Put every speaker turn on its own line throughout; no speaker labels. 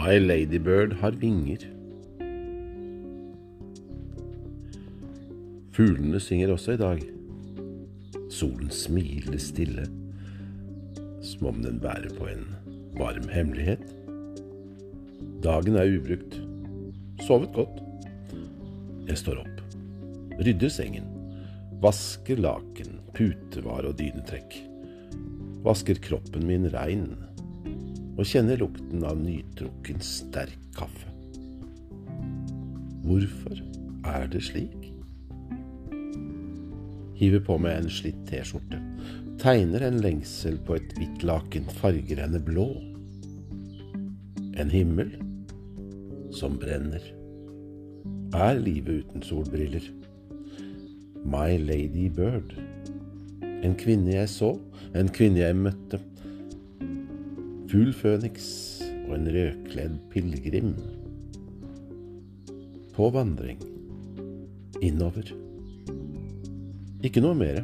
My Ladybird har vinger. Fuglene synger også i dag. Solen smiler stille, som om den bærer på en varm hemmelighet. Dagen er ubrukt. Sovet godt. Jeg står opp, rydder sengen, vasker laken, putevare og dynetrekk. Vasker kroppen min rein og kjenner lukten av nytrukken, sterk kaffe. Hvorfor er det slik? Hiver på meg en slitt T-skjorte, tegner en lengsel på et hvitt laken, farger henne blå. En himmel som brenner. Er livet uten solbriller? My Lady Bird. En kvinne jeg så, en kvinne jeg møtte. Fugl føniks og en rødkledd pilegrim. På vandring. Innover. Ikke noe mere.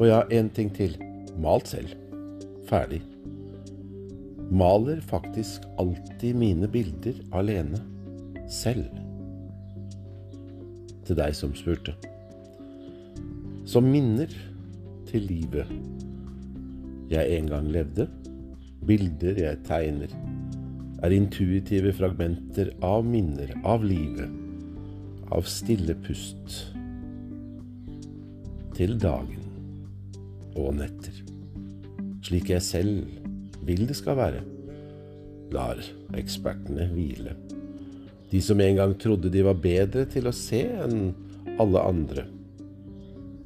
Og ja, en ting til. Malt selv. Ferdig. Maler faktisk alltid mine bilder alene. Selv. Til deg som spurte. Som minner til livet jeg en gang levde. Bilder jeg tegner, er intuitive fragmenter av minner, av livet, av stille pust til dagen og netter, slik jeg selv vil det skal være, lar ekspertene hvile. De som en gang trodde de var bedre til å se enn alle andre.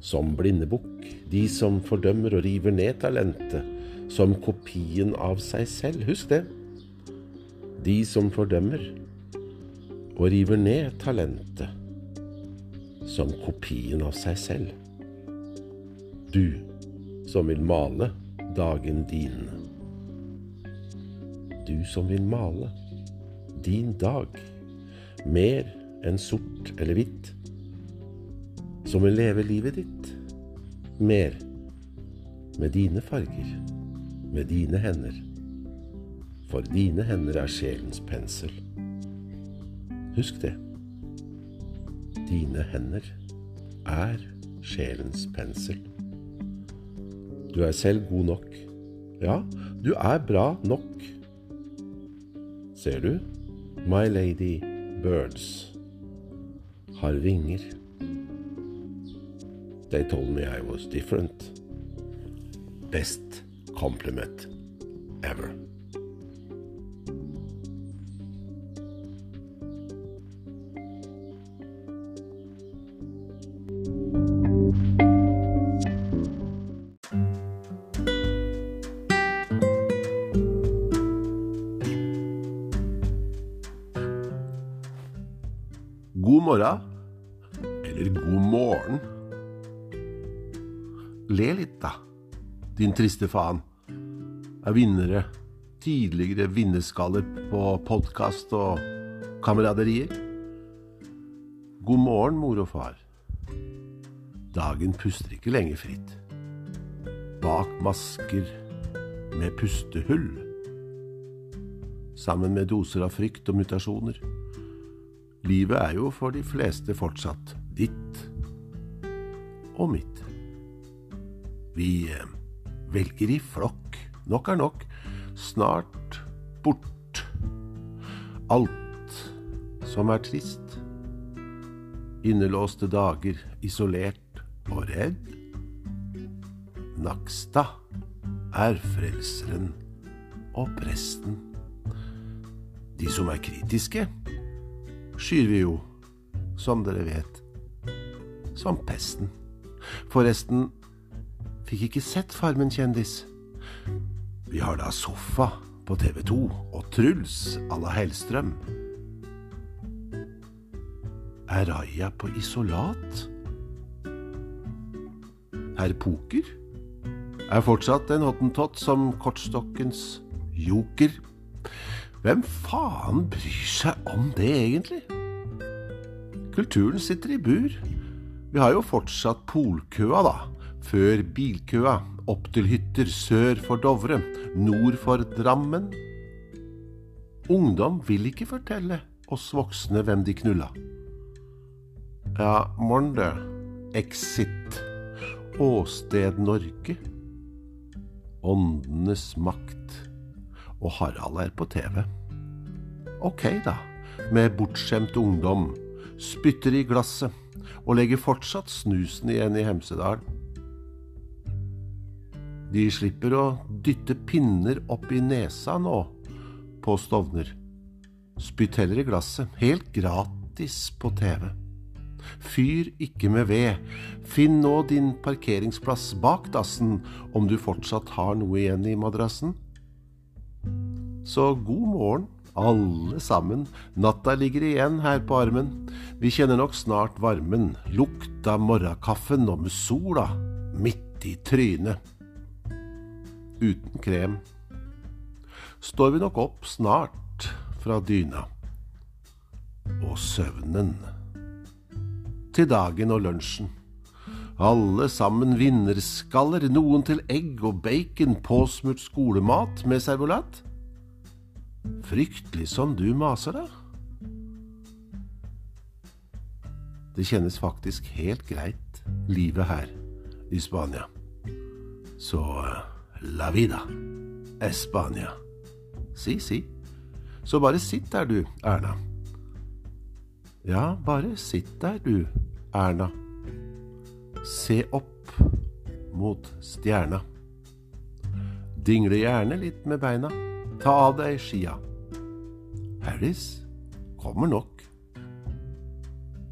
Som blindebukk, de som fordømmer og river ned talentet som kopien av seg selv. Husk det. De som fordømmer og river ned talentet som kopien av seg selv. Du som vil male dagen din. Du som vil male din dag mer enn sort eller hvitt. Som vil leve livet ditt mer med dine farger, med dine hender. For dine hender er sjelens pensel. Husk det. Dine hender er sjelens pensel. Du er selv god nok. Ja, du er bra nok. Ser du? My Lady Birds har vinger. They told me I was different. Best compliment ever. God morgen. Eller god morgen. Le litt, da, din triste faen. Er vinnere, tidligere vinnerskaller på podkast og kameraderier. God morgen, mor og far. Dagen puster ikke lenger fritt. Bak masker med pustehull. Sammen med doser av frykt og mutasjoner. Livet er jo for de fleste fortsatt ditt og mitt. Vi eh, velger i flokk. Nok er nok. Snart bort. Alt som er trist. Innelåste dager, isolert og redd. Nakstad er frelseren og presten. De som er kritiske, skyr vi jo, som dere vet, som pesten. Forresten, fikk ikke sett Farmen kjendis. Vi har da Sofa på TV 2 og Truls à la Hellstrøm. Er Raja på isolat? Herr Poker er fortsatt en hottentott som kortstokkens joker. Hvem faen bryr seg om det, egentlig? Kulturen sitter i bur. Vi har jo fortsatt polkøa, da. Før bilkøa. Opp til hytter sør for Dovre, nord for Drammen. Ungdom vil ikke fortelle oss voksne hvem de knulla. Ja, morn du. Exit. Åsted Norge. Åndenes makt. Og Harald er på TV. Ok, da. Med bortskjemt ungdom. Spytter i glasset. Og legger fortsatt snusen igjen i Hemsedal. De slipper å dytte pinner opp i nesa nå på Stovner. Spytt heller i glasset, helt gratis på TV. Fyr ikke med ved. Finn nå din parkeringsplass bak dassen om du fortsatt har noe igjen i madrassen. Så god morgen, alle sammen. Natta ligger igjen her på armen. Vi kjenner nok snart varmen. lukta morgenkaffen og med sola midt i trynet. Uten krem. Står vi nok opp snart fra dyna. Og søvnen til dagen og lunsjen. Alle sammen vinnerskaller, noen til egg og bacon, påsmurt skolemat med servolat. Fryktelig som du maser, da. Det kjennes faktisk helt greit, livet her i Spania. Så la vida, Espania. Si, si. Så bare sitt der, du, Erna. Ja, bare sitt der, du, Erna. Se opp mot stjerna. Dingle gjerne litt med beina. Ta av deg skia. Harris kommer nok.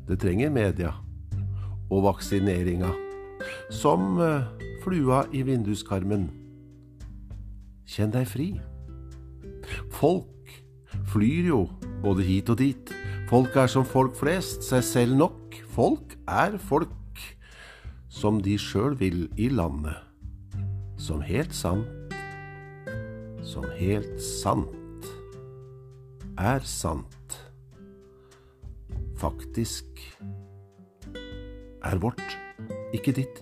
Det trenger media og vaksineringa, som eh, flua i vinduskarmen. Kjenn deg fri. Folk flyr jo både hit og dit. Folk er som folk flest, seg selv nok. Folk er folk, som de sjøl vil i landet. Som helt sant, som helt sant, er sant. Faktisk er vårt, ikke ditt.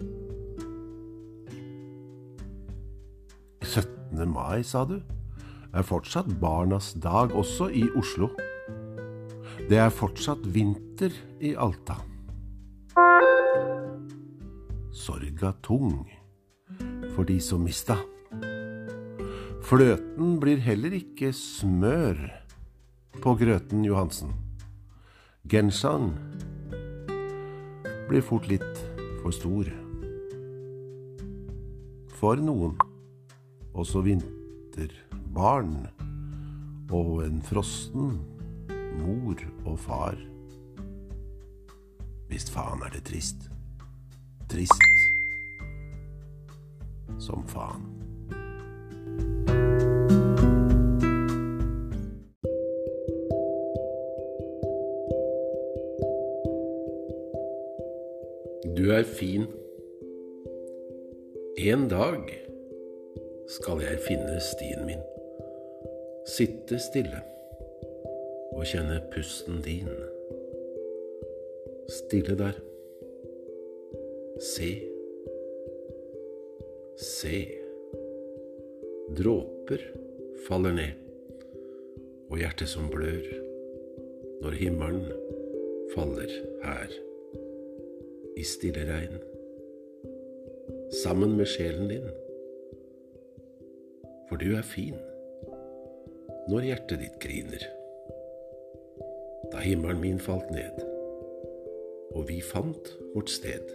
17. mai, sa du, er fortsatt barnas dag også i Oslo. Det er fortsatt vinter i Alta. Sorga tung for de som mista. Fløten blir heller ikke smør på grøten, Johansen. Genseren blir fort litt for stor. For noen, også vinterbarn og en frosten mor og far. Visst faen er det trist. Trist som faen. Du er fin. En dag skal jeg finne stien min. Sitte stille og kjenne pusten din. Stille der. Se. Se. Dråper faller ned, og hjertet som blør når himmelen faller her i stille regn. Sammen med sjelen din. For du er fin når hjertet ditt griner da himmelen min falt ned, og vi fant vårt sted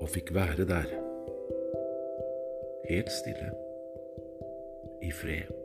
og fikk være der, helt stille, i fred.